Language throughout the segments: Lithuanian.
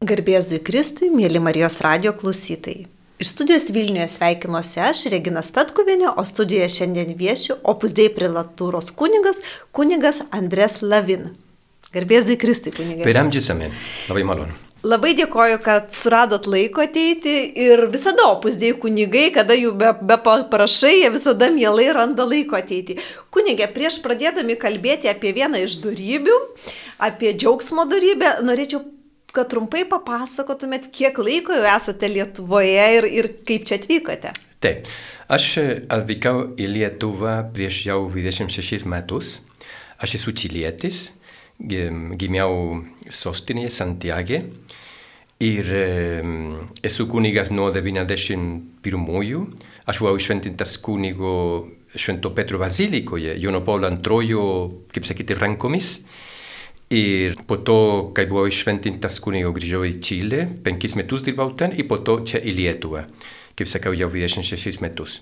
Garbėzui Kristui, mėly Marijos radio klausytojai. Iš studijos Vilniuje sveikinuosi aš, Regina Statkuvienė, o studijoje šiandien viešiu opusdėjai prilatūros kunigas, kunigas Andres Lavin. Garbėzai Kristai, kunigai. Per amžius amen. Labai malonu. Labai dėkoju, kad suradot laiko ateiti ir visada opusdėjai kunigai, kada jų be, be parašai, jie visada mielai randa laiko ateiti. Kunigė, prieš pradėdami kalbėti apie vieną iš darybių, apie džiaugsmo darybę, norėčiau kad trumpai papasakotumėt, kiek laiko jau esate Lietuvoje ir, ir kaip čia atvykote. Taip, aš atvykau į Lietuvą prieš jau 26 metus. Aš esu čilietis, gimiau sostinėje Santiago ir esu kunigas nuo 91. Aš buvau šventintas kunigo Švento Petro bazilikoje, Jono Paulo antrojo, kaip sakyti, rankomis. Ir po to, kai buvau iššventintas kunigo, grįžau į Čilę, penkis metus dirbau ten, ir po to čia į Lietuvą, kaip sakiau, jau 26 metus.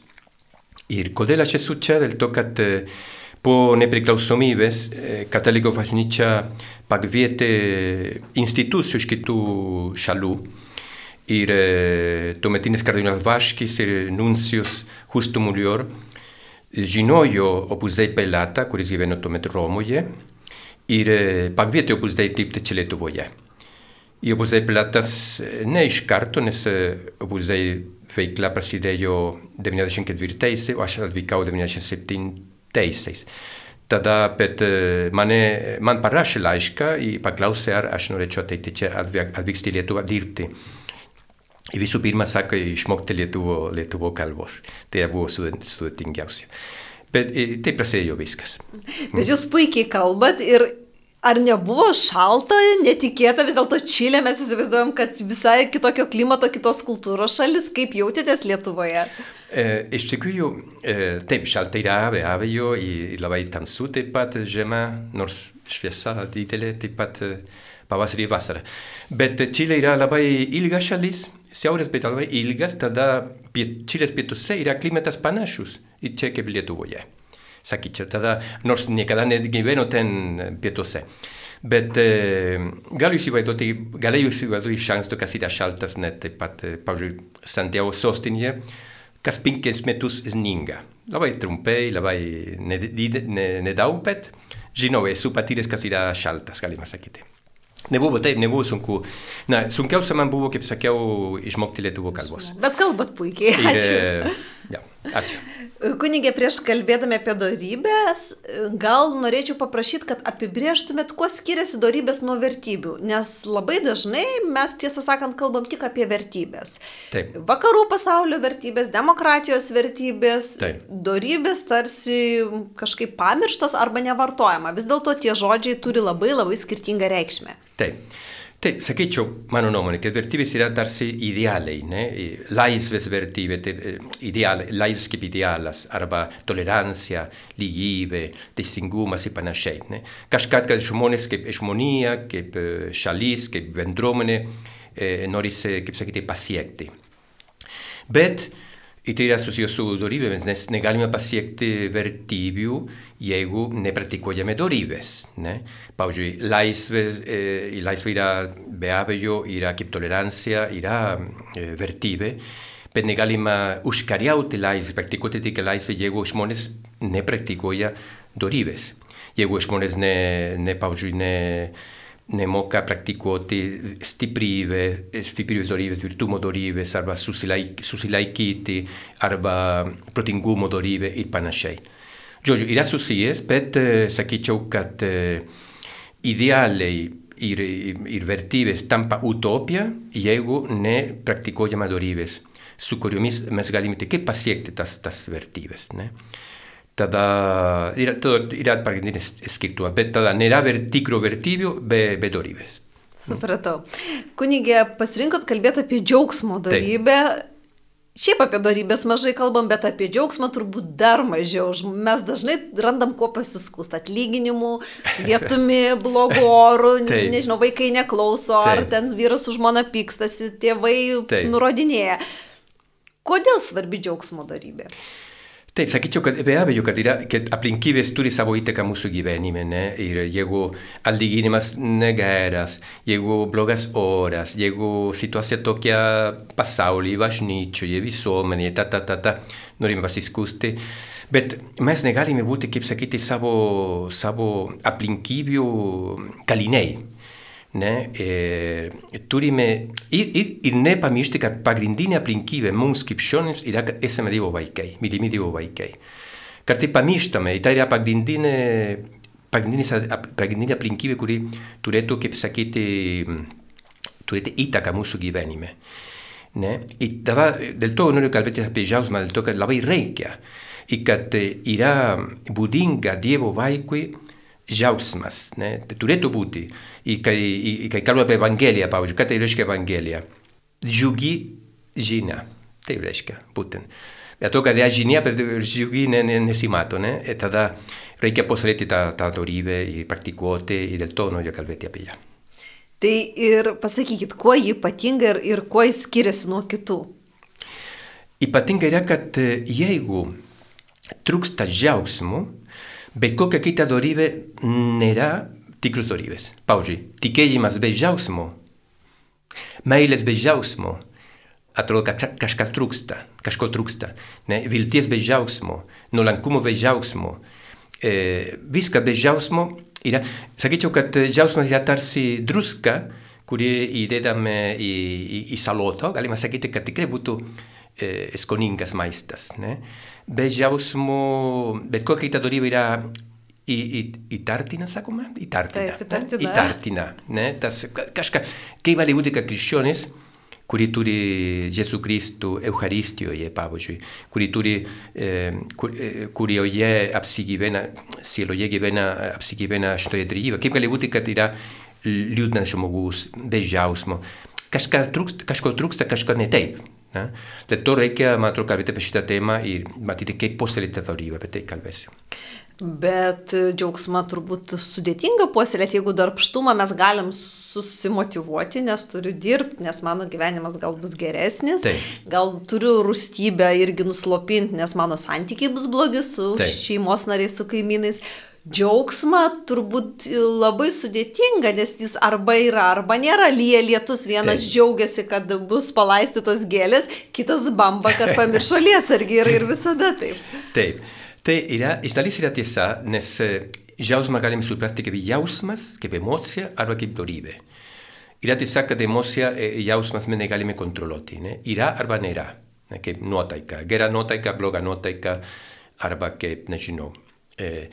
Ir kodėl aš esu čia? Dėl to, kad po nepriklausomybės katalikų bažnyčia pakvietė institucijų iš kitų šalių. Ir tuometinis kardinolas Vaškis ir nuncijus Justo Mulior žinojo Opus Dei Pelata, kuris gyveno tuomet Romoje, ir pakvietė Opus Dei dirbti čia Lietuvoje. Į Opus Dei Pilatas ne iš karto, nes Opus Dei veikla prasidėjo 94-aisiais, o aš atvykau 97-aisiais. Tada, bet mane, man parašė laišką paklausė, ar aš norėčiau ateiti čia atvykti į Lietuvą dirbti. Ir visų pirma, sako, išmokti lietuvo, lietuvo kalbos. Tai buvo sudėtingiausia. Bet taip prasidėjo viskas. Bet jūs puikiai kalbat ir ar nebuvo šalta, netikėta, vis dėlto Čilė mes įsivaizduojam, kad visai kitokio klimato, kitos kultūros šalis, kaip jautėtės Lietuvoje? E, iš tikrųjų, e, taip, šalta yra be abejo, ir labai tamsu taip pat žiema, nors šviesa didelė taip pat pavasarį ir vasarą. Bet Čilė yra labai ilga šalis, šiaurės, bet labai ilgas, tada Čilės pietuose yra klimatas panašus į čia kaip Lietuvoje. Sakyčiau, tada, nors niekada negyvenu ten pietuose. Bet e, galiu įsivaizduoti, galėjau įsivaizduoti iš anksto, kas yra šaltas, net taip pat, pavyzdžiui, Santiago sostinėje, kas penkis metus sninga. Labai trumpai, labai nedaug, bet žinau, esu patyręs, kas yra šaltas, galima sakyti. Nebuvo taip, nebuvo sunku. Na, sunkiausia man buvo, kaip sakiau, išmokti lietuvų kalbos. Bet kalbat puikiai. Ačiū. Ir, ja, ačiū. Kunigė, prieš kalbėdami apie darybės, gal norėčiau paprašyti, kad apibrieštumėt, kuo skiriasi darybės nuo vertybių, nes labai dažnai mes tiesą sakant kalbam tik apie vertybės. Taip. Vakarų pasaulio vertybės, demokratijos vertybės, Taip. darybės tarsi kažkaip pamirštos arba nevartojama. Vis dėlto tie žodžiai turi labai labai skirtingą reikšmę. Taip. Taip, sakyčiau, mano nuomonė, kad vertybės yra tarsi idealiai, ne? laisvės vertybė, ideal, laisvės kaip idealas, arba tolerancija, lygybė, teisingumas ir panašiai. Ne? Kažką, kad žmonės kaip žmonija, kaip šalis, kaip bendruomenė e, nori, kaip sakyti, pasiekti. Bet I tai yra susijęs su dorybėmis, nes negalime pasiekti vertybių, jeigu nepraktikuojame dorybės. Ne? Pavyzdžiui, laisvės, e, laisvė yra be abejo, yra kaip tolerancija, yra e, vertybė, bet negalime užkariauti laisvę, praktikuoti tik laisvę, jeigu žmonės nepraktikuoja dorybės. Jeigu žmonės ne, ne pavyzdžiui, ne, nemoka praktikuoti stiprybės, stiprybės dorybės, virtumo dorybės, arba susilaikyti, arba protingumo dorybė ir panašiai. Žodžiu, yra susijęs, bet sakyčiau, kad idealiai ir, ir vertybės tampa utopija, jeigu nepraktikuojama dorybės, su kuriomis mes galime tik pasiekti tas, tas vertybės. Ne? Tada yra, yra pagrindinis skirtumas, bet tada nėra tikro vertybių be, be dorybės. Supratau. Kunigė, pasirinkot kalbėti apie džiaugsmo darybę. Taip. Šiaip apie darybės mažai kalbam, bet apie džiaugsmą turbūt dar mažiau. Mes dažnai randam kuo pasiskūst atlyginimu, lietumi, blogu oru, nežinau, vaikai neklauso, Taip. ar ten vyras už žmoną pykstasi, tėvai Taip. nurodinėja. Kodėl svarbi džiaugsmo darybė? Taip, sakyčiau, kad be abejo, kad, yra, kad aplinkybės turi savo įtaką mūsų gyvenime, ne? Ir jeigu atlyginimas negeras, jeigu blogas oras, jeigu situacija tokia pasaulyje, bažnyčioje, visuomenėje, ta, ta, ta, ta, norime pasiskusti. Bet mes negalime būti, kaip sakyti, savo, savo aplinkybių kaliniai. Ne, e, turime ir, ir, ir nepamiršti, kad pagrindinė aplinkybė mums kaip šionėms yra, kad esame Dievo vaikai, mylimi Dievo vaikai. Kartai pamirštame, tai yra pagrindinė, pagrindinė, pagrindinė aplinkybė, kuri turėtų, kaip sakyti, turėti įtaką mūsų gyvenime. Ne? Ir tada, dėl to noriu kalbėti apie jausmą, dėl to, kad labai reikia. Ir kad yra būdinga Dievo vaikui jausmas, ne, turėtų būti. I kai, i, kai kalbame apie Evangeliją, pavyzdžiui, ką tai reiškia Evangelija? Džiugi žinia, tai reiškia, būtent. Bet to, kad yra žinia, bet džiugi ne, ne, nesimato, ne? Ir tada reikia puoselėti tą, tą dorybę ir praktikuoti ir dėl to noriu kalbėti apie ją. Tai ir pasakykit, kuo ji ypatinga ir, ir kuo jis skiriasi nuo kitų? Ypatinga yra, kad jeigu trūksta džiaugsmų, Bet kokia kita dorybė nėra tikrus dorybės. Pavyzdžiui, tikėjimas be džiaugsmo, meilės be džiaugsmo, atrodo, kad kažkas trūksta, kažko trūksta. Ne? Vilties be džiaugsmo, nuolankumo be džiaugsmo. E, viską be džiaugsmo yra, sakyčiau, kad džiaugsmas yra tarsi druska, kurį įdedame į, į, į salotą, galima sakyti, kad tikrai būtų eh, skoningas maistas. Ne? Be jausmo, bet kokia kita dorybė yra įtartina, sakoma? Įtartina. Įtartina. Ne? Tas, kažka, kaip gali būti, kad krikščionis, kuri turi Jėzų Kristų Eucharistijoje, pavyzdžiui, kuri turi, eh, kur, eh, kurioje apsigyvena, sieloje gyvena, apsigyvena šitoje trejybė. Kaip gali būti, kad yra liūdnas žmogus, be jausmo. Kažkas trūksta, kažko trūksta, kažko ne taip. Ne? Dėl to reikia, man atrodo, kalbėti apie šitą temą ir matyti, kaip puoselėti tą dorybę, apie tai kalbėsiu. Bet džiaugsmą turbūt sudėtinga puoselėti, jeigu darbštumą mes galim susimotivuoti, nes turiu dirbti, nes mano gyvenimas gal bus geresnis. Taip. Gal turiu rūstybę irgi nuslopinti, nes mano santykiai bus blogi su Taip. šeimos nariais, su kaimynais. Džiaugsmą turbūt labai sudėtinga, nes jis arba yra, arba nėra. Lyja lietus, vienas Taip. džiaugiasi, kad bus palaistytos gėlės, kitas bamba, kad pamiršo lietsargį ir, ir visada taip. Taip. Tai yra, iš dalies yra tiesa, nes jausmą galim suprasti kaip jausmas, kaip emocija arba kaip dorybė. Yra tiesa, kad emocija ir jausmas mes negalime kontroliuoti. Ne? Yra arba nėra. Ne? Kaip nuotaika. Gera nuotaika, bloga nuotaika arba kaip, nežinau. Eh,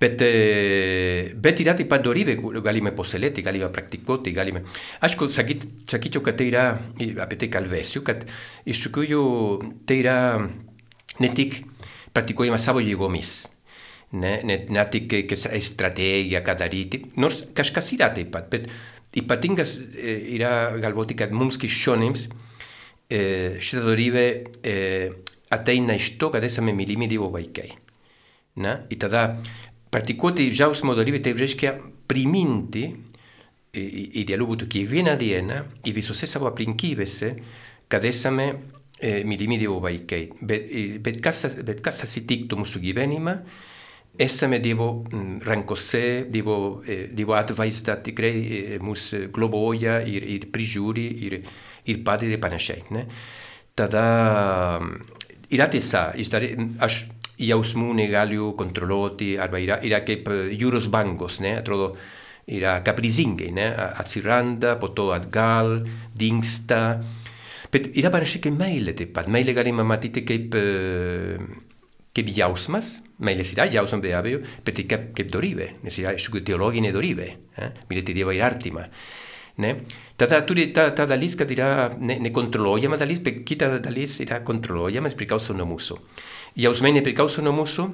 bet, eh, bet yra taip pat dorybė, kur galime puoselėti, galime praktikuoti, galime... Aišku, sakyt, sakyčiau, kad tai yra, apie tai kalbėsiu, kad iš tikrųjų tai yra ne tik praktikuojama savo jėgomis, ne, ne, ne tik que strategija, ką daryti, nors kažkas yra taip pat, bet ypatingas eh, yra galvoti, kad mums krikščionėms eh, šitą dorybę eh, ateina iš to, kad esame mylimi Dievo vaikai. Na? I tada praktikuoti jausmo dorybę tai reiškia priminti, idealu būtų kiekvieną dieną ir visose savo aplinkybėse, kad esame e, mylimi Dievo vaikai. Bet, bet, kas, bet kas atsitiktų mūsų gyvenime, esame Dievo rankose, Dievo, e, dievo atvaizda tikrai e, mus globoja ir, ir prižiūri ir, ir padeda panašiai. Ne? Tada yra tiesa, aš jausmų negaliu kontroliuoti, arba yra, yra kaip jūros bangos, ne? atrodo, yra kaprizingai, ne? atsiranda, po to atgal, dingsta. Bet yra panašiai kaip meilė taip pat. Meilė galima matyti kaip, kaip jausmas, meilės yra jausmas be abejo, bet kaip, kaip dorybė, nes yra iš tikrųjų teologinė dorybė, eh? mylėti Dievą ir artimą. Ne? Tada turi ta, ta dalis, kad yra nekontroliuojama ne dalis, bet kita dalis yra kontroliuojama, priklauso nuo mūsų. Jausmai nepriklauso nuo mūsų,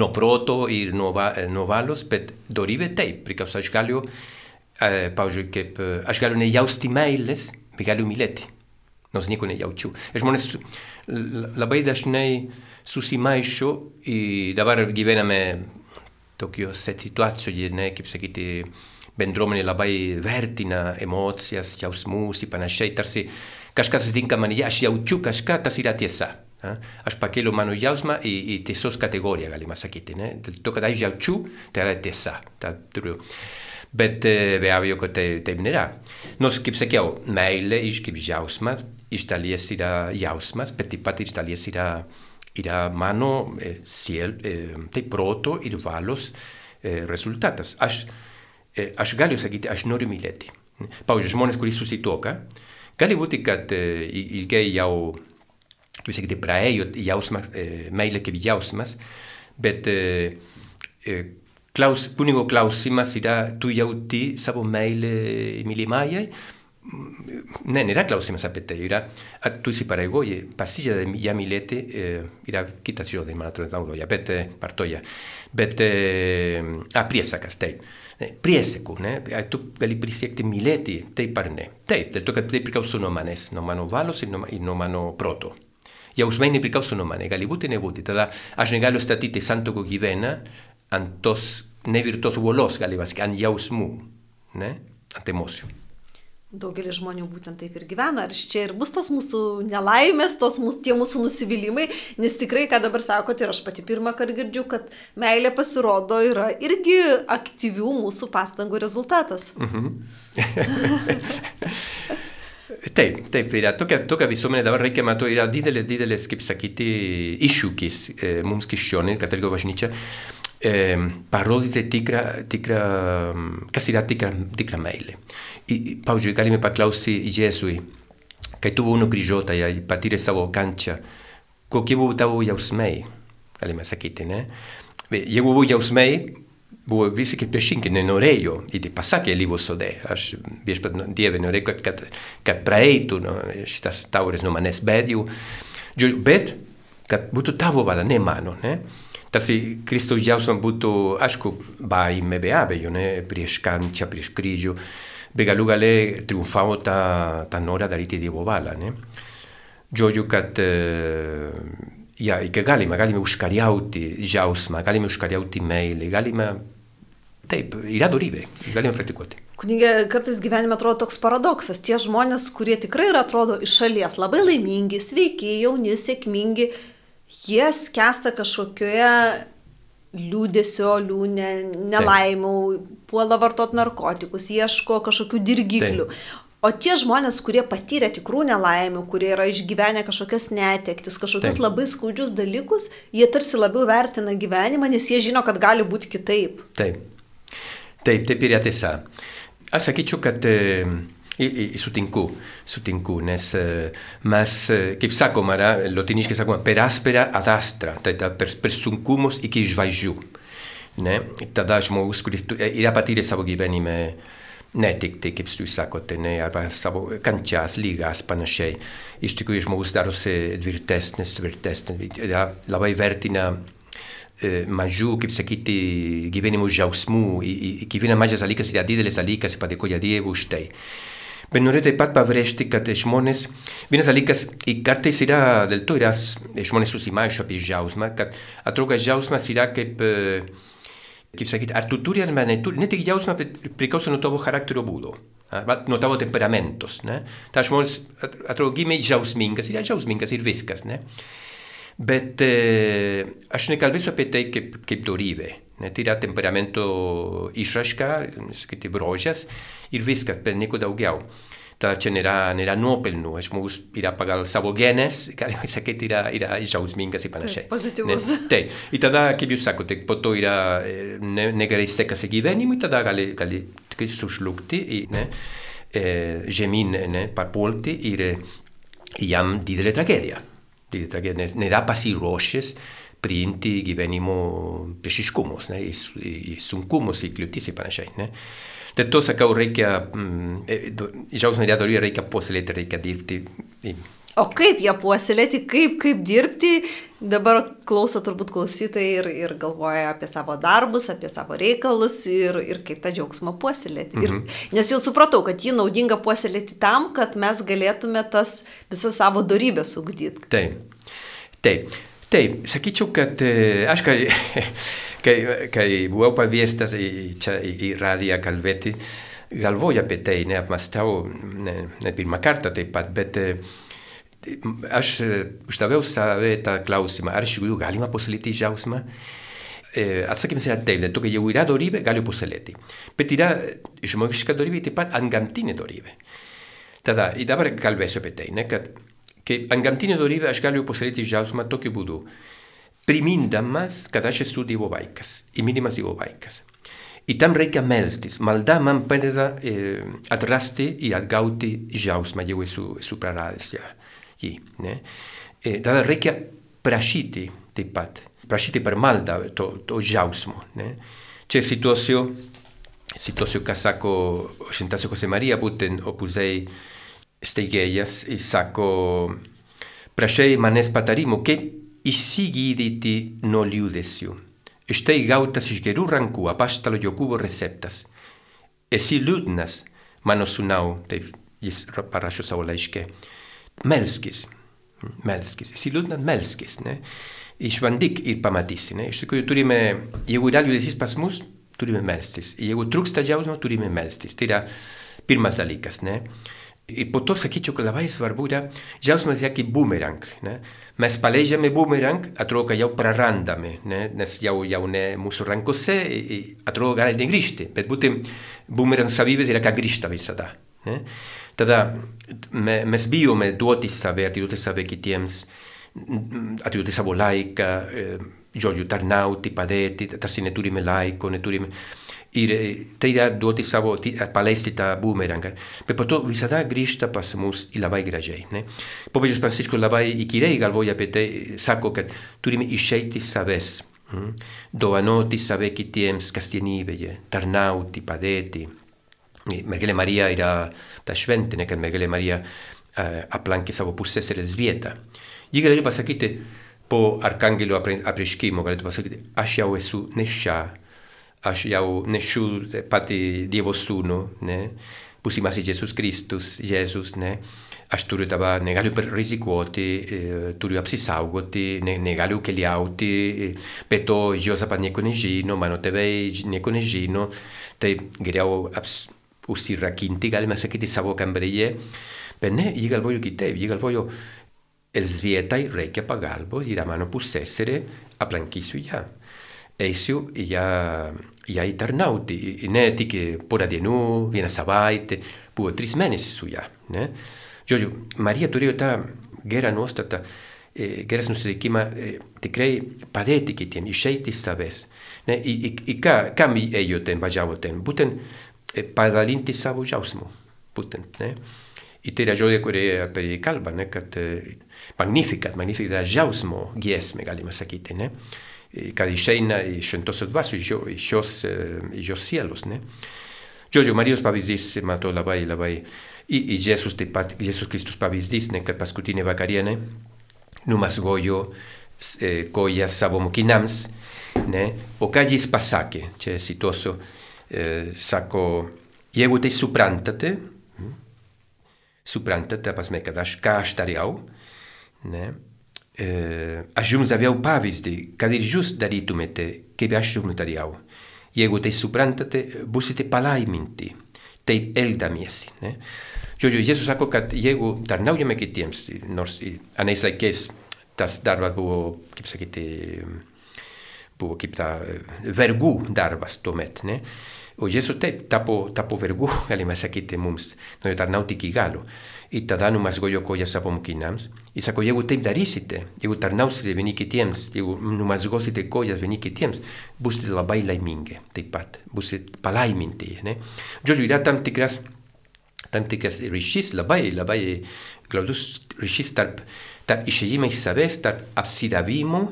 nuo proto ir nuo, va, nuo valos, bet dorybė taip, priklauso aš galiu, eh, pavyzdžiui, kaip aš galiu nejausti meilės, bet galiu mylėti. Nors nieko nejaučiu. Žmonės labai dažnai susimaišo ir dabar gyvename tokiose situacijoje, ne, kaip sakyti, bendruomenė labai vertina emocijas, jausmus ir panašiai, tarsi kažkas atsitinka man, aš jaučiu kažką, tas yra tiesa. Eh? Aš pakėliau mano jausmą į, į tiesos kategoriją, galima sakyti. Ne? Dėl to, kad aš jaučiu, tai yra tiesa. Ta, turiu. Bet be abejo, kad tai, taip nėra. Nors, kaip sakiau, meilė kaip jausmas, iš dalies yra jausmas, bet taip pat iš dalies yra, yra mano eh, siel, eh, tai proto ir valios eh, rezultatas. Aš, eh, aš galiu sakyti, aš noriu mylėti. Pavyzdžiui, žmonės, kurie susitoka, gali būti, kad eh, ilgai jau kaip sakyti, praėjo jausmas, e, meilė kaip jausmas, bet e, e, klaus, kunigo klausimas yra, tu jauti savo meilę mylimajai? Ne, nėra klausimas apie tai, yra, ar tu įsipareigoji, pasija de ją mylėti, e, yra kitas žodis, man atrodo, naudoja, bet, e, vartoja, bet, e, a, priesakas, taip. Priesakų, ne? tu gali prisiekti mylėti, taip ar ne. Taip, dėl to, kad tai priklauso nuo manęs, nuo mano valos ir nuo, ir nuo mano proto. jausmai nepriklauso nuo mane, gali būti, nebūti. Tada aš negaliu statyti santuoko gyveną ant tos nevirtos uolos, galima sakyti, ant jausmų, ne? ant emocijų. Daugelis žmonių būtent taip ir gyvena. Ar čia ir bus tos mūsų nelaimės, tos mūsų, tie mūsų nusivylimai, nes tikrai, ką dabar sakote, ir aš pati pirmą kartą girdžiu, kad meilė pasirodo yra irgi aktyvių mūsų pastangų rezultatas. Mhm. Taip, taip, yra tokia, tokia visuomenė dabar reikia matyti, yra didelis, didelis, kaip sakyti, iššūkis e, mums krikščionį, katalikų bažnyčia, e, parodyti tikrą, tikrą, kas yra tikra, tikra meilė. I, pavyzdžiui, galime paklausti Jėzui, kai tu buvai nukryžiuota ir patyrė savo kančią, kokie buvo tavo jausmai, galime sakyti, ne? Jeigu buvo jausmai, buvo visiškai priešingi, nenorėjo, ir tai pasakė Lyvo sode, aš viešpat Dieve norėjau, kad, kad, kad praeitų no, šitas taurės nuo manęs, bet jau, bet kad būtų tavo valia, ne mano, ne? Tarsi Kristus jausmas būtų, aišku, baimė be abejo, ne? prieš kančią, prieš kryžių, bet galų gale triumfavo ta, ta nora daryti Dievo ne? Giodio kad ja, i que galima, galima užkariauti jausmą, galima užkariauti meilę, galima Taip, yra dorybė, galim praktikuoti. Kunigė, kartais gyvenime atrodo toks paradoksas. Tie žmonės, kurie tikrai yra, atrodo iš šalies labai laimingi, sveiki, jauni, sėkmingi, jie skęsta kažkokioje liūdėsio, liūnė, nelaimų, puola vartot narkotikus, ieško kažkokių dirgiklių. Taip. O tie žmonės, kurie patyrė tikrų nelaimių, kurie yra išgyvenę kažkokias netektis, kažkokius taip. labai skaudžius dalykus, jie tarsi labiau vertina gyvenimą, nes jie žino, kad gali būti kitaip. Taip. Taip, taip yra tiesa. Aš sakyčiau, kad e, sutinku, sutinku, nes e, mes, e, kaip sakoma, yra, lotiniškai sakoma, per aspera ad astra, tai per, per sunkumus iki žvaigždžių. Ne? Tada žmogus, kuris yra patyręs savo gyvenime, ne tik tai, kaip jūs sakote, ne, arba savo kančias, lygas, panašiai. Iš tikrųjų, žmogus darosi tvirtesnis, tvirtesnis, labai vertina E, mažiau, kaip sakyti, gyvenimo džiaugsmų, kiekvienas mažas dalykas yra didelis dalykas, padėkoja Dievui už tai. Bet noriu taip pat pabrėžti, kad žmonės, vienas dalykas, kartais yra, dėl to yra, žmonės susimaišo apie džiaugsmą, kad atrodo, kad džiaugsmas yra kaip, kaip sakyti, ar tu turi ar ne turi, ne tik džiaugsmas priklauso nuo tavo charakterio būdo, nuo tavo temperamentos, ne? Ta žmonės, atrodo, gimė džiausmingas, yra džiausmingas ir viskas, ne? Bet eh, aš nekalbėsiu apie tai kaip, kaip dorybė. Ne, tai yra temperamento išraiška, sakyti, brožas ir viskas, bet nieko daugiau. Tada čia nėra, nėra nuopelnų, žmogus yra pagal savo genes, galima sakyti, yra, yra jausmingas ir panašiai. Pozityvus. Ne, taip. Ir tada, kaip jūs sakote, po to yra ne, negerai sekasi gyvenimu, ir tada gali, gali sužlugti, ne, eh, žemyn, ne, papulti ir jam didelė tragedija. Tai nėra pasiruošęs priimti gyvenimo priešiškumus, ne, į, į sunkumus, į kliūtis ir panašiai. Ne. Dėl to sakau, reikia, mm, džiaugsmą nedorį reikia puoselėti, reikia dirbti. O kaip ją puoselėti, kaip, kaip dirbti, dabar klauso turbūt klausytojai ir, ir galvoja apie savo darbus, apie savo reikalus ir, ir kaip tą džiaugsmą puoselėti. Mhm. Ir, nes jau supratau, kad jį naudinga puoselėti tam, kad mes galėtume tas visą savo darybės ugdyti. Taip, taip. Taip, sakyčiau, kad e, aš kai, kai, kai buvau paviestas čia į, į radiją kalbėti, galvoju apie tai, neapmastau, ne, ne pirmą kartą taip pat, bet aš uždaviau save tą klausimą, ar iš tikrųjų galima puoselėti džiaugsmą. E, atsakymas yra taip, dėl to, kad jeigu yra dorybė, galiu puoselėti. Bet yra žmogiška dorybė taip pat antgamtinė dorybė. Tada, ir dabar kalbėsiu apie tai, ne, kad, kad antgamtinė dorybė aš galiu puoselėti džiaugsmą tokiu būdu, primindamas, kad aš esu Dievo vaikas, ir mylimas Dievo vaikas. I tam reikia melstis. Malda man padeda eh, atrasti i atgauti džiaugsmą, jau esu, esu praradęs ja, jį. Ne? E, tada reikia prašyti taip pat. Prašyti per maldą to, to džiaugsmo. Ne? C'è situació, situació que sako Šventas Jose Marija, būtent opus Dei steigėjas, i sako, prašai manęs patarimo, kaip įsigydyti nuo liūdėsių. Štai gautas iš gerų rankų apaštalo Jokūbo receptas. Esi liūdnas, mano sūnau, taip jis parašo savo laiške. Melskis, melskis. Esi liūdnas, melskis. Ne? Išbandyk ir pamatysi. Ne? Iš tikrųjų turime, jeigu yra liūdesys pas mus, turime melstis. Jeigu trūksta džiaugsmo, turime melstis. Tai yra pirmas dalykas. Ne? I po to sakyčiau, kad labai svarbu yra džiaugsmas yra kaip bumerang. Ne? Mes paleidžiame bumerang, atrodo, kad jau prarandame, ne? nes jau, jau ne mūsų rankose, atrodo, gali negrįžti. Bet būtent bumerang savybės yra, kad grįžta visada. Ne? Tada me, mes bijome duoti save, atiduoti save kitiems, atiduoti savo laiką, eh, žodžiu, tarnauti, padėti, tarsi neturime laiko, neturime ir tai yra duoti savo, paleisti tą bumerangą. Bet po to visada grįžta pas mus į labai gražiai. Ne? Popiežius Pranciškus labai įkyriai galvoja apie tai, sako, kad turime išeiti savęs, mm? dovanoti save kitiems kasdienybėje, tarnauti, padėti. Mergelė Marija yra ta šventė, ne, kad Mergelė Marija uh, aplankė savo pusseserę Elzbietą. Ji galėjo pasakyti, po arkangelo apreiškimo, galėtų pasakyti, aš jau esu neščia, aš jau nešu pati Dievo sūnų, ne? būsimas Jėzus Kristus, Jėzus, ne? aš turiu tava, negaliu rizikuoti, eh, turiu apsisaugoti, ne, negaliu keliauti, eh, bet to Josaphat nieko nežino, mano tėvai nieko nežino, tai geriau aps, užsirakinti, galima sakyti, savo kambaryje. Bet ne, jį galvoju kitaip, jį galvoju, Elzvietai reikia pagalbos ir a mano pusseserė aplankysiu ją. Eisiu ją ja i tarnauti, ne tik porą dienų, vieną savaitę, buvo trys mėnesiai su ją. Ne? Žodžiu, Marija turėjo tą gerą nuostatą, e, geras nusiteikimą e, tikrai padėti kitiems, išeiti iš savęs. Ne? I, i, i ką, kam ėjo ten, važiavo ten? Būtent e, padalinti savo džiaugsmu. Būtent, ne? I tai yra žodė, kurie apie jį kalba, ne? kad magnificat, magnificat džiaugsmo giesmė, galima sakyti. Ne? kad išeina iš šventosios dvasios, iš šios, iš šios sielos. Ne? Žodžiu, Marijos pavyzdys, matau, labai, labai. I, i Jėzus taip pat, Jėzus Kristus pavyzdys, ne, kad paskutinė vakarienė numazgojo e, kojas savo mokiniams, ne? o ką jis pasakė, čia cituosiu, e, sako, jeigu tai suprantate, suprantate, ta prasme, kad aš ką aš dariau, ne? eh, aš jums daviau pavyzdį, kad ir jūs darytumėte, kaip aš jums dariau. Jeigu tai suprantate, busite palaiminti, taip elgdamiesi. Ne? Žodžiu, Jėzus sako, kad jeigu tarnaujame kitiems, nors anais laikais tas darbas buvo, kaip sakyti, buvo kaip ta vergų darbas tuomet, ne? O Jėzus taip tapo, tapo vergų, galima sakyti mums, norėjo tarnauti iki galo. I tada numazgojo kojas savo mokiniams. I sako, jeigu taip darysite, jeigu tarnausite vieni kitiems, jeigu numazgosite kojas vieni kitiems, busite labai laimingi taip pat, busite palaiminti. Ne? Žodžiu, yra tam tikras, tam tikras ryšys, labai, labai glaudus ryšys tarp, tarp išėjimo iš savęs, tarp apsidavimo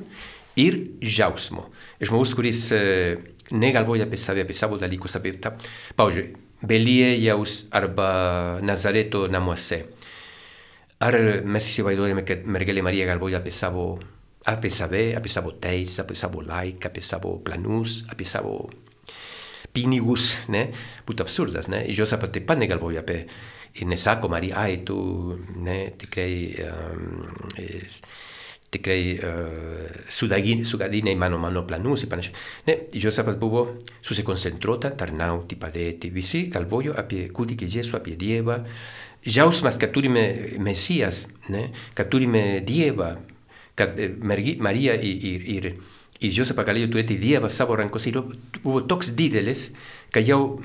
ir džiaugsmo. Žmogus, kuris uh, negalvoja apie save, apie savo dalykus, apie tą, pavyzdžiui, Beliejaus arba Nazareto namuose. Ar mes įsivaizduojame, kad mergelė Marija galvoja apie savo, apie save, apie savo teisę, apie savo laiką, apie savo planus, apie savo pinigus, ne? Būtų absurdas, ne? I Josapa taip pat negalvoja apie, ir nesako Marija, ai, tu, ne, tikrai, um, es, tikrai uh, sugadinai mano mano planus ir panašiai. Ne, Jozapas buvo susikoncentruota tarnauti, padėti. Visi galvojo apie kūdikį Jėzų, apie Dievą. Jausmas, kad turime Mesijas, ne, kad turime Dievą, kad Marija ir, ir, ir, ir Jozapą galėjo turėti Dievą savo rankose, buvo toks didelis, kad jau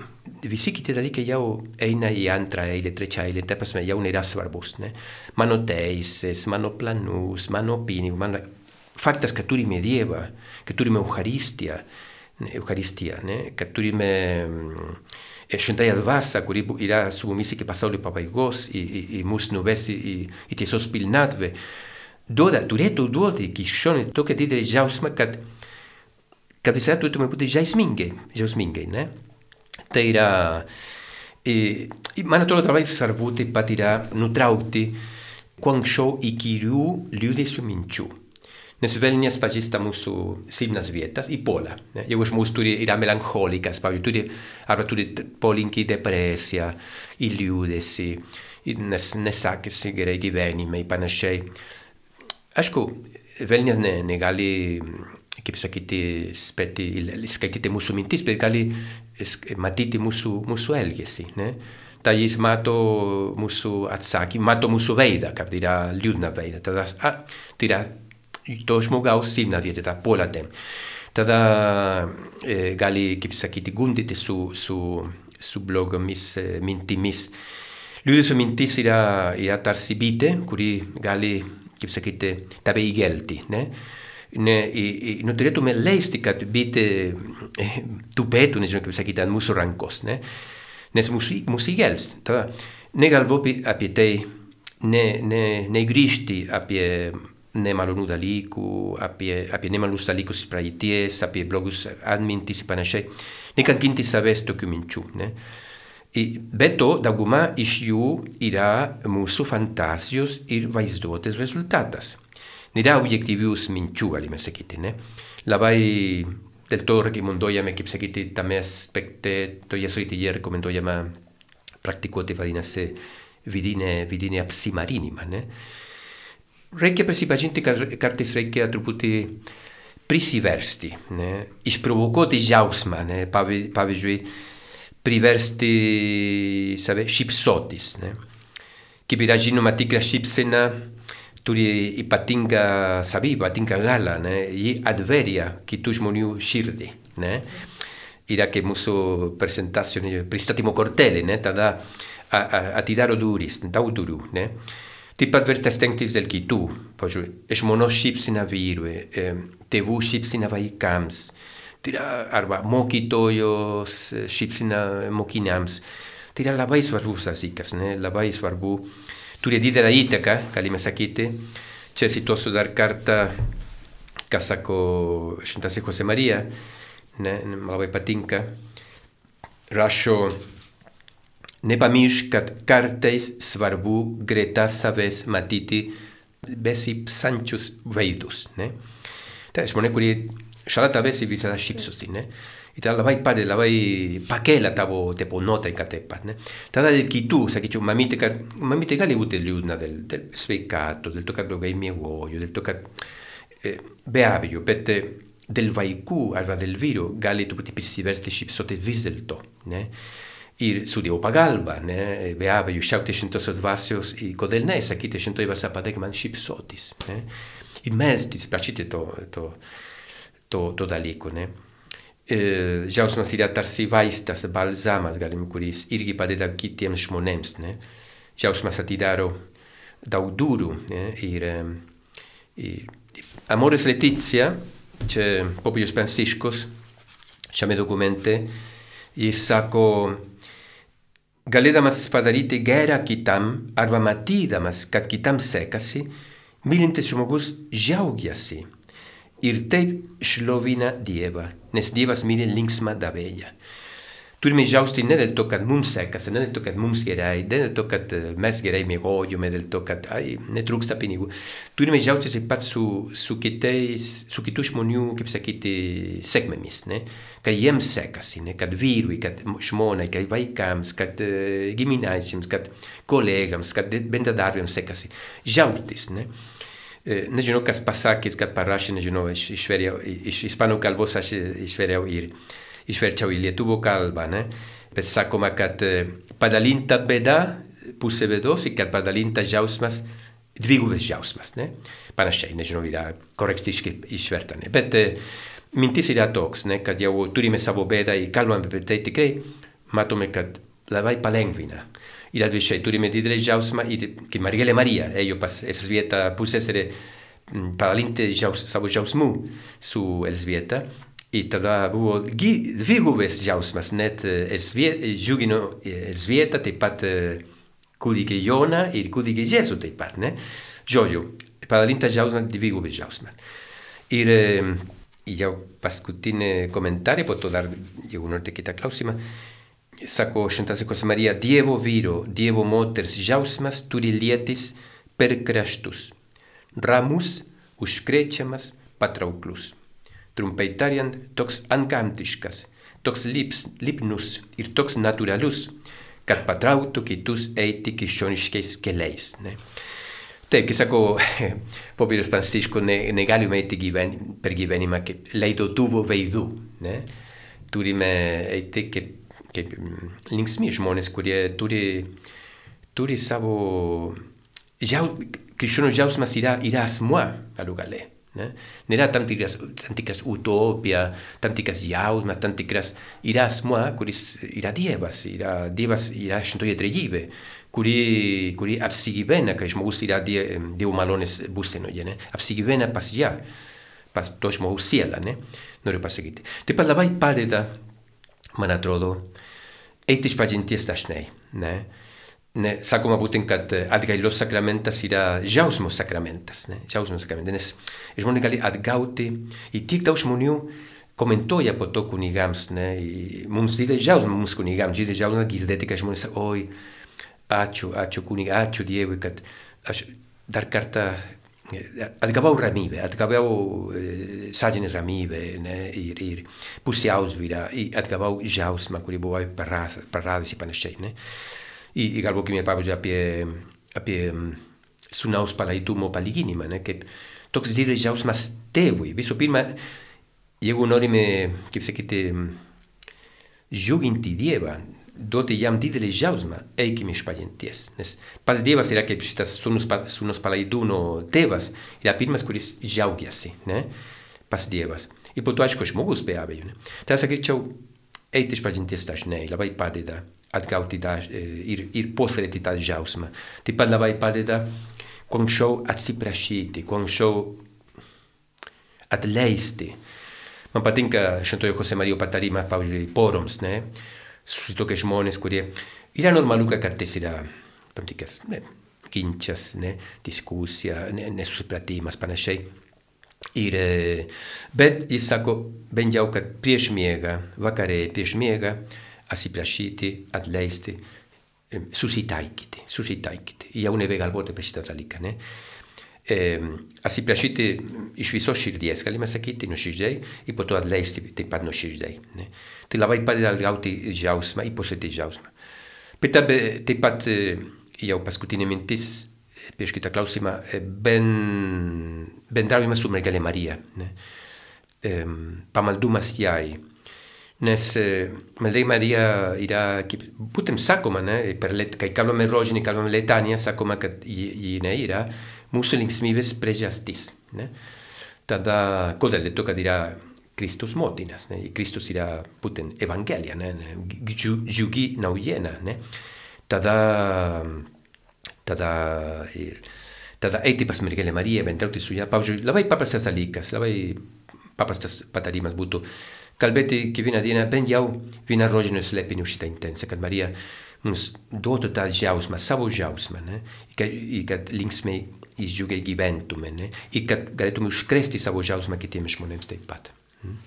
visi kiti dalykai jau eina į antrą eilę, trečią eilę, ta prasme jau nėra svarbus. Ne? Mano teisės, mano planus, mano pinigus, mano... faktas, kad turime Dievą, kad turime Eucharistiją, Eucharistiją ne? kad turime šventąją dvasę, kuri yra su mumis iki pasaulio pabaigos, į, į, į mus nuves į, į, į tiesos pilnatvę. Duoda, turėtų duoti krikščionį tokią didelį džiaugsmą, kad, kad visada turėtume būti žaismingai, žaismingai, ne? Tai yra, e, man atrodo labai svarbu taip pat yra nutraukti kuo anksčiau įkyrių liūdėsių minčių. Nes velnės pažįsta mūsų silpnas vietas į polą. Ne? Jeigu žmogus turi, yra melancholikas, pavyzdžiui, turi, arba turi polinkį į depresiją, į liūdėsį, nes nesakėsi gerai gyvenime, panašiai. Aišku, velnės ne, negali kaip sakyti, spėti, skaityti mūsų mintis, bet gali matyti mūsų, mūsų elgesį. Ne? Tai jis mato mūsų atsakymą, mato mūsų veidą, kaip yra liūdna veida. Tada, ah, tai yra to žmogaus silpna vieta, ta puola ten. Tada eh, gali, kaip sakyti, gundyti su, su, su blogomis eh, mintimis. Liūdesio mintis yra, yra tarsi bite, kuri gali, kaip sakyti, tave įgelti. Ne? ne, i, i, nu turėtume leisti, kad bitė e, tupėtų, nežinau kaip sakyti, ant mūsų rankos, ne? nes mūsų, mūsų įgels. Tada negalvoti apie tai, ne, ne, negrįžti apie nemalonų dalykų, apie, apie nemalus dalykus praeities, apie blogus atmintis ir panašiai, nekankinti savęs tokių minčių. Ne? I beto daguma ixju ira musu fantasios ir vaizdotes resultatas. Nira objektivius minchu alimesekiti, ne? Labai del torre ki mondoia me kipsekiti tames pekte to jesriti jer komentoia ma praktikote vadinase vidine vidine apsimarinima, ne? Reikia prisipažinti, kad kartais reikia truputį prisiversti, ne? išprovokuoti jausmą, ne? Pavyzdžiui, priversti save šypsotis. Ne? Kaip yra žinoma tikra šypsena, turi ypatinga savybę, ypatinga galą, ne? i atveria kitų žmonių širdį. Ne? Yra que mūsų presentazione, pristatymo kortelė, ne? tada atidaro duris, daug durų. Ne? Taip pat verta stengtis dėl kitų. Pavyzdžiui, žmonos šypsina vyrui, tėvų šypsina vaikams, tai yra, arba mokytojos šypsina mokiniams. Tai yra labai svarbus dalykas, labai svarbu turi didelę įtaką, galime sakyti. Čia cituosiu dar kartą, ką sako Šventasis Jose Marija, ne, labai patinka. Rašo, nepamiršk, kad kartais svarbu greta savęs matyti besipsančius veidus. Ne? Tai žmonės, kurie šalia tavęs visada šypsosi. Ne? I tā labai pare, labai pakela tavo tepo nota in katepat. Ne? Tada del kitu, sakichu, mamite, mamite gali ute liudna del, del sveikato, del tokat blogai miegojo, del tokat eh, beabio, pette del vaikų arba del vyru gali truputį prisiversti šypsotis vis dėlto. Ne? Ir su Dievo pagalba, ne? be abejo, šiaukti šimtosios dvasios, i kodėl ne, sakyti šimtoji dvasia padėk man šypsotis. Ne? Ir melstis, prašyti to, to, to, to dalyko. Ne? džiaugsmas yra tarsi vaistas, balzamas, galim, kuris irgi padeda kitiems žmonėms. Ne? Džiaugsmas atidaro daug durų. Ne? Ir, ir Amores Letizia, čia popiežius Pranciškus, šiame dokumente, jis sako, galėdamas padaryti gerą kitam, arba matydamas, kad kitam sekasi, mylintis žmogus džiaugiasi ir taip šlovina Dievą, nes Dievas myli linksmą davėją. Turime džiaugti ne dėl to, kad mums sekasi, ne dėl to, kad mums gerai, ne dėl to, kad mes gerai miegojome, dėl to, kad ai, netrūksta pinigų. Turime džiaugtis taip pat su, su, kitais, su kitų žmonių, kaip sakyti, sėkmėmis, ne? kad jiems sekasi, ne? kad vyrui, kad žmonai, kad vaikams, kad uh, giminaičiams, kad kolegams, kad bendradarbiams sekasi. Džiaugtis. Ne? E, nežinau, kas pasakys, kad parašė, nežinau, iš, išverėjau, iš ispanų kalbos aš išverėjau ir išverčiau į lietuvų kalbą, ne? Bet sakoma, kad e, padalinta bėda pusė bėdos ir kad padalinta jausmas dvigubas jausmas, ne? Panašiai, nežinau, yra korektiškai išverta, ne? Bet e, mintis yra toks, ne? Kad jau turime savo bėdą ir kalbame apie tai tikrai, matome, kad labai palengvina. Ir atvirkščiai turime didelį džiaugsmą ir kaip Margelė Marija ėjo pas Elsvietą pusseserę padalinti džiaus, savo džiaugsmu su Elsvieta. Ir tada buvo dvigubas džiaugsmas, net džiugino Elsvietą, taip pat kūdikį Joną ir kūdikį Jėzų taip pat. Ne? Žodžiu, padalinta džiaugsmą, dvigubas džiaugsmas. Ir jau paskutinį komentarį, po to dar, jeigu norite kitą klausimą, sako Šventasis Marija, Dievo vyro, Dievo moters jausmas turi lietis per kraštus. Ramus, užkrečiamas, patrauklus. Trumpai tariant, toks antgamtiškas, toks lips, lipnus ir toks natūralus, kad patrauktų kitus eiti krikščioniškais keliais. Ne? Taip, kaip sako popiežius Pranciškus, ne, negalime eiti gyven, per gyvenimą kaip leidotuvo veidų. Ne? Turime eiti kaip kaip linksmi žmonės, kurie turi, turi savo... Jau, krikščionių jausmas yra, yra asmuo galų gale. Ne? Nėra tam tikras, tam tikras utopija, tam tikras jausmas, tam tikras... Yra asmuo, kuris yra Dievas, yra, Dievas yra šventoje trejybė, kuri, kuri apsigyvena, kai žmogus yra die, Dievo malonės būsenoje, ne? apsigyvena pas ją, pas to žmogaus sielą, ne? noriu pasakyti. Taip pat labai padeda, man atrodo, eiti išpažinties dažnai. Ne? Ne, sakoma būtent, kad atgailos sakramentas yra jausmo sakramentas. Ne? Jausmo sakramentas, nes žmonės gali atgauti ir tiek daug žmonių komentuoja po to kunigams. Ne? I mums didelis jausmas, mums kunigams, didelis jausmas girdėti, kad žmonės sako, oi, ačiū, ačiū kunigai, ačiū Dievui, kad aš dar kartą Eh, għad gabaw ramibe, għad gabaw eh, saġin ramibe, ir, ir, pusjaw zvira, għad gabaw ġaws ma kuri buħaj parradi si panexċej. I galbu kimi għapabu ġapie apie sunaus palaidumo paliginima, kep toks dire ġaws ma stewi, visu pirma jegu norime, kif se kite, ġugin mm, ti dieva, duoti jam didelį džiaugsmą, eikime iš pažinties. Nes pats Dievas yra kaip šitas sūnus, sūnus palaidūno tėvas, yra pirmas, kuris džiaugiasi, ne? pas Dievas. Ir po to, aišku, žmogus be abejo. Ne? Tai sakyčiau, eiti iš pažinties dažnai labai padeda atgauti daž, ir, ir puoselėti tą džiaugsmą. Taip pat labai padeda kuo anksčiau atsiprašyti, kuo anksčiau atleisti. Man patinka šventojo Jose Marijo patarimas, pavyzdžiui, poroms, ne? Susitokia žmonės, kurie yra normalu, kad kartais yra tam tikras ne, ginčas, ne, diskusija, ne, nesupratimas, panašiai. Ir, bet jis sako, bent jau, kad prieš miegą, vakarė prieš miegą, atsiprašyti, atleisti, susitaikyti, susitaikyti. Jau nebegalvoti apie šitą dalyką. Ne? Eh, atsiprašyti iš visos širdies, galime sakyti, nuoširdžiai, ir po to atleisti taip pat nuoširdžiai. Ne? Tai labai padeda gauti džiaugsmą, įposėti džiaugsmą. Bet taip pat jau paskutinė mintis prieš kitą klausimą, ben, bendravimas su mergelė Marija. Ne? Pamaldumas jai. Nes mergelė Marija yra, būtent sakoma, ne? per let, kai kalbame rožinį, kalbame letaniją, sakoma, kad jinai yra mūsų linksmybės priežastis. Ne? Tada, kodėl dėl to, kad yra Kristus motinas, ne? Kristus yra būtent evangelija, ne? džiugi naujiena. Ne? Tada, tada, ir, tada eiti pas mergelę Mariją, bendrauti su ją. Pavyzdžiui, labai paprastas dalykas, labai paprastas patarimas būtų kalbėti kiekvieną dieną bent jau vieną rožinio slėpinį už šitą intenciją, kad Marija mums duotų tą džiausmą, savo džiausmą, ne? I kad, i kad linksmai išdžiugiai gyventume ne? ir kad galėtume užkrėsti savo džiaugsmą kitiems žmonėms taip pat. Hmm.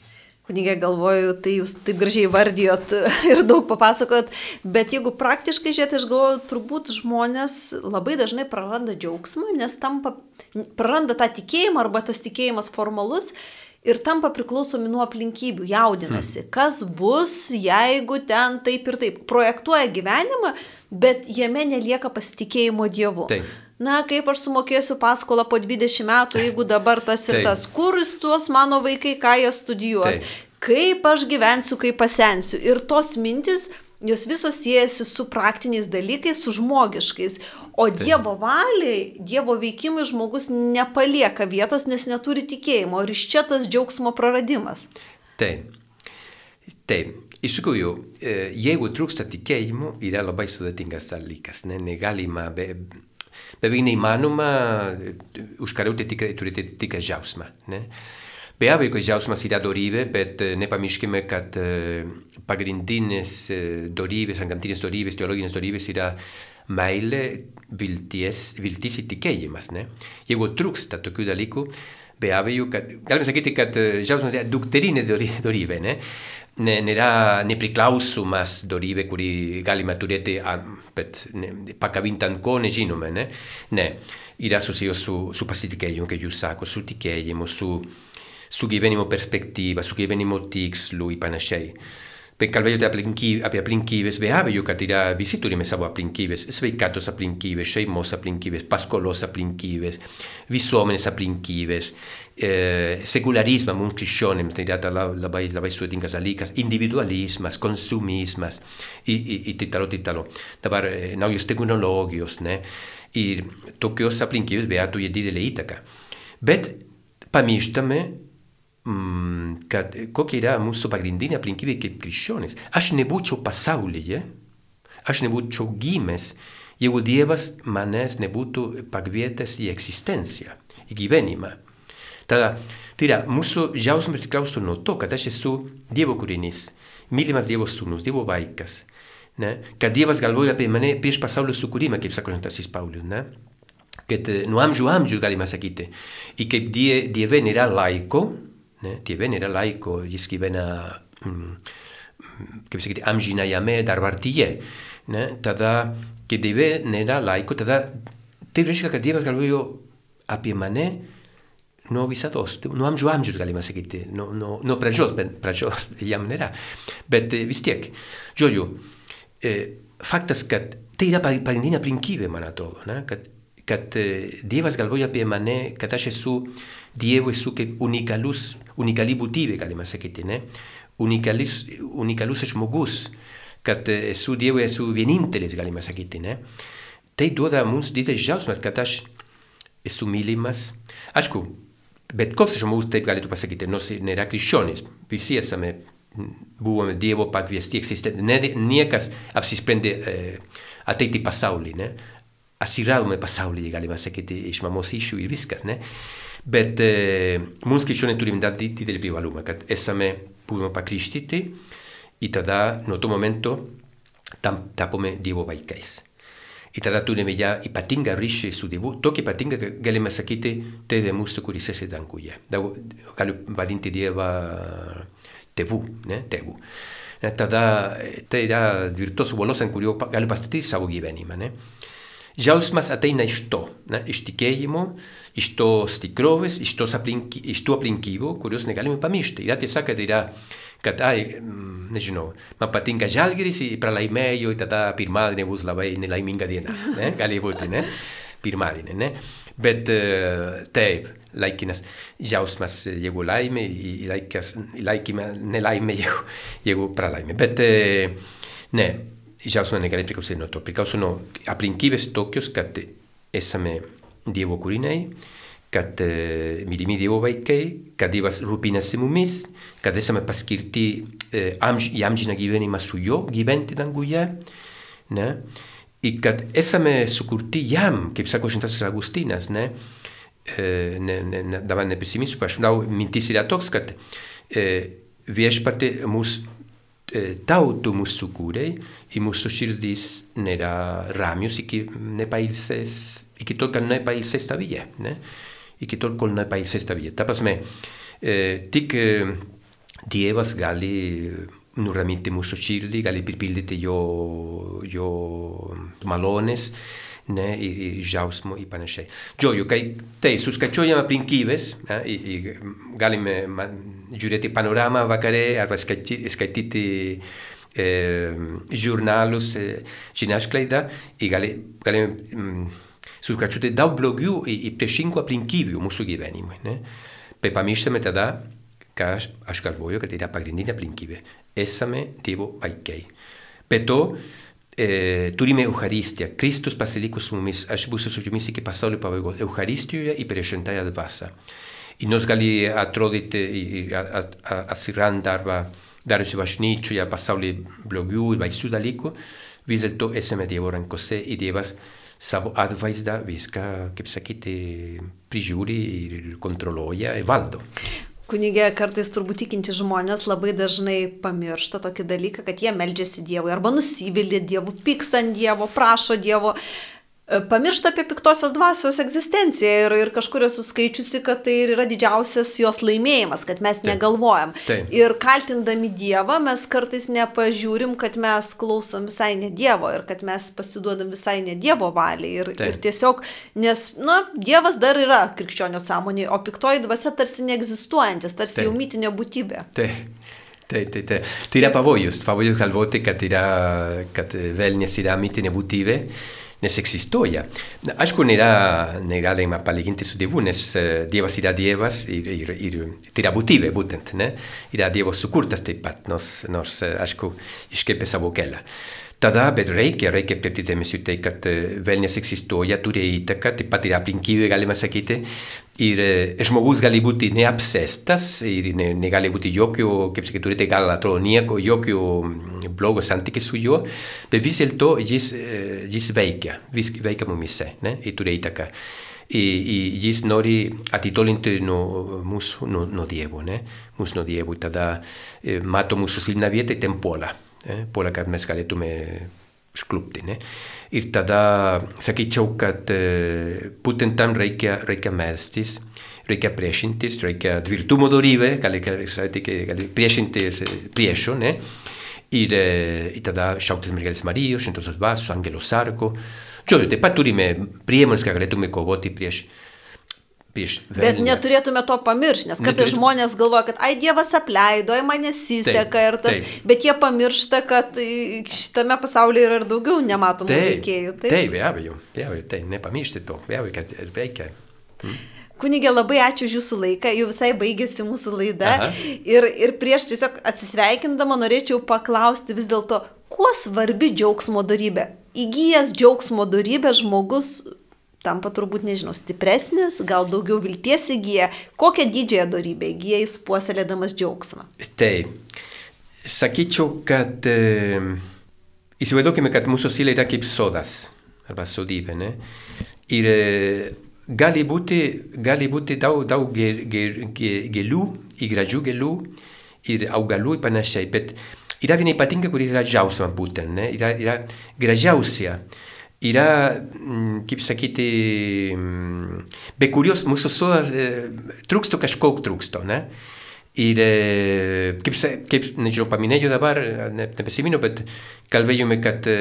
Kunigė, galvoju, tai jūs taip gražiai vardijot ir daug papasakot, bet jeigu praktiškai žiūrėt, aš galvoju, turbūt žmonės labai dažnai praranda džiaugsmą, nes tampa, praranda tą tikėjimą arba tas tikėjimas formalus ir tampa priklausomi nuo aplinkybių, jaudinasi, hmm. kas bus, jeigu ten taip ir taip, projektuoja gyvenimą, bet jame nelieka pasitikėjimo Dievu. Taip. Na, kaip aš sumokėsiu paskolą po 20 metų, jeigu dabar tas ir tas, kur tuos mano vaikai, ką jie studijuos, Taip. kaip aš gyvensiu, kaip pasensiu. Ir tos mintis, jos visos siejasi su praktiniais dalykais, su žmogiškais. O Taip. Dievo valiai, Dievo veikimui žmogus nepalieka vietos, nes neturi tikėjimo. Ir iš čia tas džiaugsmo praradimas. Taip. Taip, iš tikrųjų, e, jeigu trūksta tikėjimo, yra labai sudėtingas dalykas. Ne? Negalima, be, beveik neįmanoma užkariauti tikrai turėti tikrą džiaugsmą. Ne? Be abejo, kad džiaugsmas yra dorybė, bet nepamirškime, kad pagrindinės dorybės, antgamtinės dorybės, teologinės dorybės yra meilė, vilties, viltis ir tikėjimas. Ne? Jeigu trūksta tokių dalykų, be abejo, kad, galime sakyti, kad džiaugsmas yra dukterinė dorybė. Ne? Nėra nepriklausomas dorybė, kuri galima turėti, bet pakabintant ko nežinome, ne? Ne, yra susijęs su, su pasitikėjimu, kaip jūs sako, su tikėjimu, su, su gyvenimo perspektyva, su gyvenimo tikslu ir panašiai. Per kalbėjote apie aplinkybės, be abejo, kad yra, visi turime savo aplinkybės, sveikatos aplinkybės, šeimos aplinkybės, paskolos aplinkybės, visuomenės aplinkybės, eh, sekularisme mums krikščionėms, tai yra labai, labai sudėtingas dalykas, individualismas, konsumismas i, i, i taip toliau, taip toliau. Dabar eh, naujos technologijos, ne? Ir tokios aplinkybės be abejo turi didelę įtaką. Bet pamirštame mm, kad kokia yra mūsų pagrindinė aplinkybė kaip krikščionis. Aš nebūčiau pasaulyje, aš nebūčiau gimęs, jeigu Dievas manęs nebūtų pakvietęs į egzistenciją, į gyvenimą. Tada, tai yra, mūsų džiaugsmas priklauso nuo to, kad aš esu Dievo kūrinys, mylimas Dievo sūnus, Dievo vaikas. Ne? Kad Dievas galvoja apie mane prieš pasaulio sukūrimą, kaip sako Šventasis Paulius. Ne? Kad nuo amžių amžių galima sakyti. Ir kaip die, Dieve nėra laiko, ne? Dieve nėra laiko, jis gyvena, mm, kaip sakyti, amžinajame dabartyje. Ne? Tada, kai Dieve nėra laiko, tada tai reiškia, kad Dievas galvojo apie mane nuo visados, nuo amžių amžius galima sakyti, nuo, nuo, nuo pradžios, bet pradžios jam nėra. Bet vis tiek, žodžiu, faktas, kad tai yra pagrindinė aplinkybė, man atrodo, ne? kad kad Dievas galvoja apie mane, kad aš esu Dievo, esu kaip unikalus, unikali būtybė, galima sakyti, ne? Unikalus, unikalus žmogus, kad esu Dievo, esu vienintelis, galima sakyti, ne? Tai duoda mums didelis džiaugsmas, kad aš esu mylimas. Aišku, bet koks žmogus taip galėtų pasakyti, nors nėra krikščionis, visi esame buvome Dievo pakviesti eksistenti. Niekas apsisprendė e, ateiti į pasaulį, ne? Atsiradome pasaulyje, galima sakyti, iš mamos išų ir viskas, ne? Bet e, mums krikščionė turime dar didelį privalumą, kad esame, buvome pakrikštyti ir tada, nuo to momento, tam, tapome Dievo vaikais. Ir tada turime ja ypatingą ryšį su Dievu, tokį ypatingą, kad galime sakyti, tėve mūsų, kuris esi danguje. Galiu vadinti Dievą tėvų, ne? Tėvų. Tada tai yra virtuoso uolos, ant kurio galiu pastatyti savo gyvenimą, ne? Džiaugsmas ateina iš to, ne, iš tikėjimo, iš tos tikrovės, iš, tos aplinky, iš tų aplinkybių, kurios negalime pamiršti. Yra tiesa, kad yra, kad, ai, nežinau, man patinka žalgeris ir pralaimėjau ir tada pirmadienį bus labai nelaiminga diena. Ne? Gali būti, ne? Pirmadienį, ne? Bet taip, laikinas džiaugsmas, jeigu laimė, laikas, laikime, nelaimė, jeigu, jeigu pralaimė. Bet ne, džiaugsmas negali priklausyti nuo to. Priklauso nuo aplinkybės tokios, kad esame Dievo kūriniai, kad uh, mylimi Dievo vaikai, kad Dievas rūpinasi mumis, kad esame paskirti uh, amž, į amžiną gyvenimą su juo, gyventi danguje. Ne? Ir kad esame sukurti jam, kaip sako Šventasis Augustinas, ne? Uh, ne, ne, ne, dabar nepesimistų, aš žinau, mintis yra toks, kad uh, viešpatė mūsų tautų mūsų kūrei ir mūsų širdys nėra ramius iki nepailsės, iki tol, kad nepailsės ta vida, ne? iki tol, kol nepailsės ta vida. Ta prasme, eh, tik eh, Dievas gali nuraminti mūsų širdį, gali pripildyti jo, jo malones, ne, i, i džiaugsmo i panašiai. Žodžiu, kai tai suskaičiuojam aplinkybės, ne, i, i galime žiūrėti panoramą vakare arba skaityti, skaityti e, žurnalus, e, žiniasklaidą ir gali, galime mm, suskaičiuoti daug blogių ir priešingų aplinkybių mūsų gyvenimui. Ne? Bet pamirštame tada, ką aš, aš galvoju, kad yra pagrindinė aplinkybė. Esame Dievo vaikai. Be to, e, turime Eucharistiją. Kristus pasiliko su mumis. Aš būsiu su jumis iki pasaulio pabaigos. Eucharistijoje ir per šventąją dvasią. Ir nors gali atrodyti, atsiranda arba darosi bažnyčioje pasaulyje blogių ir baisių dalykų, vis dėlto esame Dievo rankose ir Dievas savo atvaizdą viską, kaip sakyti, prižiūri ir kontroliuoja ir valdo. Kunigė, kartais turbūt tikinti žmonės labai dažnai pamiršta tokį dalyką, kad jie meldžiasi Dievui arba nusivylė Dievu, pyksta ant Dievo, prašo Dievo. E, pamiršta apie piktosios dvasios egzistenciją ir, ir kažkur esu skaičiusi, kad tai yra didžiausias jos laimėjimas, kad mes Taip. negalvojam. Taip. Ir kaltindami Dievą mes kartais nepažiūrim, kad mes klausom visai ne Dievo ir kad mes pasiduodam visai ne Dievo valiai. Ir, Taip. ir tiesiog, nes, na, Dievas dar yra krikščionio sąmonėje, o piktoji dvasia tarsi neegzistuojantis, tarsi Taip. jau mytinė būtybė. Taip. Taip, taip, taip. Tai yra pavojus, pavojus galvoti, kad, yra, kad velnės yra mitinė būtybė nes egzistoja. Aišku, nėra, negalima palyginti su Dievu, nes Dievas yra Dievas ir, ir, ir tai yra būtybė būtent, ne? Yra Dievo sukurtas taip pat, nors, nors aišku, iškepė savo kelią. Tada, bet reikia, reikia atkreipti dėmesį tai, kad velnės egzistuoja, turi įtaką, taip pat yra aplinkybė, galima sakyti, ir žmogus gali būti neapsėstas ir ne, negali būti jokio, kaip sakyti, turite gal atrodo nieko, jokio blogo santykį su juo, bet vis dėlto jis, jis veikia, vis veikia mumise, ne, ir turi įtaką. I, i jis nori atitolinti nuo mūsų, nuo, nuo Dievo, ne? mūsų nuo Dievo, tada eh, mato mūsų silpną vietą ir tempuola eh, puolella kad mes galėtume išklupti. Ne? Ir tada sakyčiau, kad e, būtent tam reikia, reikia melstis, reikia priešintis, reikia tvirtumo dorybė, gali, gali, gali priešintis priešo, ne? Ir, e, ir tada šauktis mergelės Marijos, šventosios dvasios, angelo sargo. Žodžiu, taip pat turime priemonės, kad galėtume kovoti prieš velnę. Bet neturėtume to pamiršti, nes kartais žmonės galvoja, kad ai Dievas apleido, ai man nesiseka ir tas, taip. bet jie pamiršta, kad šitame pasaulyje yra ir daugiau nematomų taip, veikėjų. Taip, taip be abejo, be abejo, tai nepamiršti to, be abejo, kad veikia. Hmm. Kunigė, labai ačiū už jūsų laiką, jau visai baigėsi mūsų laida. Ir, ir prieš tiesiog atsisveikindama norėčiau paklausti vis dėlto, kuo svarbi džiaugsmo darybė? Įgyjęs džiaugsmo darybę žmogus tampa turbūt, nežinau, stipresnis, gal daugiau vilties įgyja. Kokią didžiąją darybę įgyja jis puoselėdamas džiaugsmą? Taip, sakyčiau, kad e, įsivaizduokime, kad mūsų siela yra kaip sodas arba sodybė, ne? Ir e, gali būti, gali būti daug, daug gėlių, gražių gėlių ir augalų ir panašiai, bet yra viena ypatinga, kuri yra džiaugsma būtent? Yra, yra gražiausia yra, mm, kaip sakyti, mm, be kurios mūsų sodas e, trūksto kažko trūksto, ne? Ir e, kaip, kaip nežinau, paminėjau dabar, ne, neprisimenu, bet kalbėjome, kad e,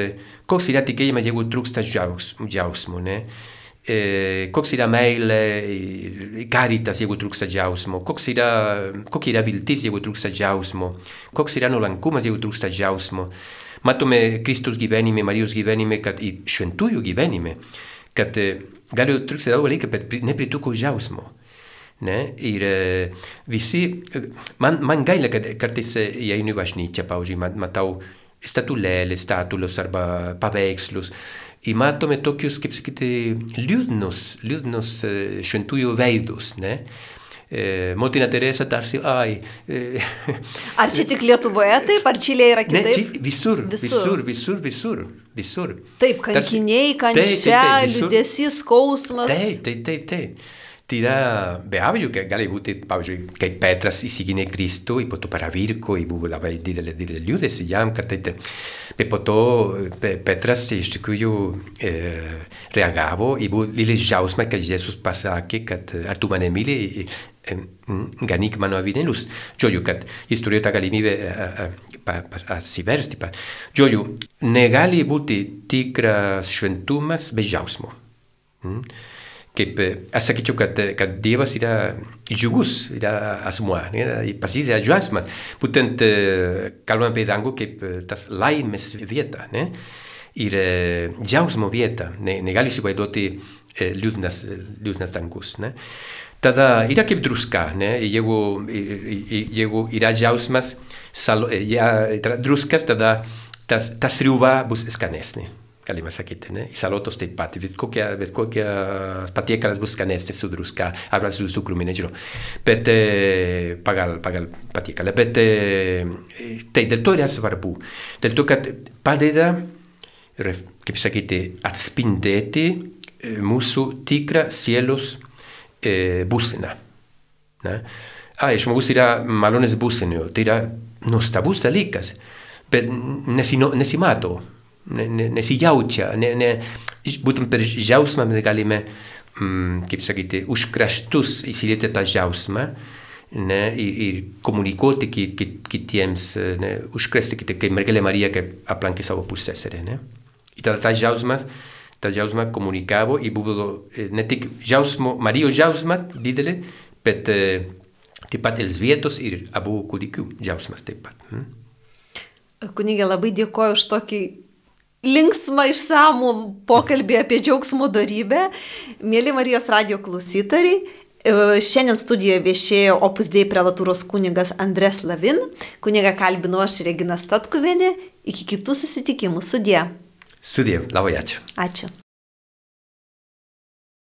koks yra tikėjimas, jeigu trūksta džiaugsmo, ne? E, koks yra meilė, caritas, jeigu trūksta džiaugsmo, koks yra, kokia yra viltis, jeigu trūksta džiaugsmo, koks yra nuolankumas, jeigu trūksta džiaugsmo. Matome Kristus gyvenime, Marijos gyvenime, kad į šventųjų gyvenime, kad gali trūkti daug dalykų, bet nepritrūko džiaugsmo. Ne? Ir visi, man, man gaila, kad kartais einu į bažnyčią, pavyzdžiui, matau statulėlės, statulos arba paveikslus. Ir matome tokius, kaip sakyti, liūdnus, liūdnus šventųjų veidus. Ne? E, motina Teresa tarsi, ai. E, ar čia tik Lietuvoje taip, ar Čilėje yra kitaip? Ne, či, visur, visur, visur, visur, visur. Taip, kankiniai, kančia, liūdėsys, skausmas. Taip, taip, taip, taip. Tai yra, be abejo, gali būti, pavyzdžiui, kai Petras įsigynė Kristų, ir po to paravirko, ir buvo labai didelė, didelė liūdėsi jam, kad tai, bet po to Petras iš tikrųjų e, reagavo, ir buvo didelis džiaugsmas, kad Jėzus pasakė, kad ar tu mane myli, ganyk mano avinėlius. Žodžiu, kad jis turėjo tą galimybę atsiversti. Žodžiu, negali būti tikras šventumas be džiaugsmo. Mm? Kaip, aš sakyčiau, kad, kad Dievas yra džiugus, yra asmuo, ne? pas jis yra džiaugsmas. Būtent kalbame apie dangų kaip tas laimės vieta. Ne? ir e, džiaugsmo vieta, ne, negali įsivaizduoti e, liūdnas, liūdnas dangus. Ne? Tada yra kaip druska, ne? jeigu, jeigu yra džiaugsmas, salo, ja, druskas, tada tas, ta sriuba bus skanesnė galima sakyti, ne? Salotos taip pat, bet kokia, bet kokia patiekalas bus skanesnis su druska, arba su cukrumi, nežinau. Bet pagal, pagal patiekalą. Bet e, tai dėl to yra svarbu. Dėl to, kad padeda, kaip sakyti, atspindėti e, mūsų tikrą sielos e, būseną. Ne? Ah, žmogus yra malonės būsenio, tai yra nuostabus dalykas, bet nesino, nesimato ne, ne, nesijaučia, ne, ne, būtent per džiausmą mes galime, mm, kaip sakyti, užkraštus įsilieti tą džiausmą ne, ir, ir komunikuoti ki, ki, kitiems, ne, užkrasti kitą, kaip mergelė Marija, kaip aplankė savo pusseserę. Ne. Ir tada tas džiausmas, tą džiausmą komunikavo ir buvo ne tik džiausmo, Marijos džiausmas didelė, bet taip pat Elsvietos ir abu kūdikių džiausmas taip pat. Hmm? Kunigė, labai dėkoju už tokį linksmą išsamų pokalbį apie džiaugsmo darybę. Mėly Marijos radio klausytojai, e, Šiandien studijoje viešėjo Opus Dei prelatūros kunigas Andres Lavin, kuniga kalbinu aš Regina Statkuvienė, iki kitų susitikimų. Sudie. Sudie, labai ačiū. Ačiū.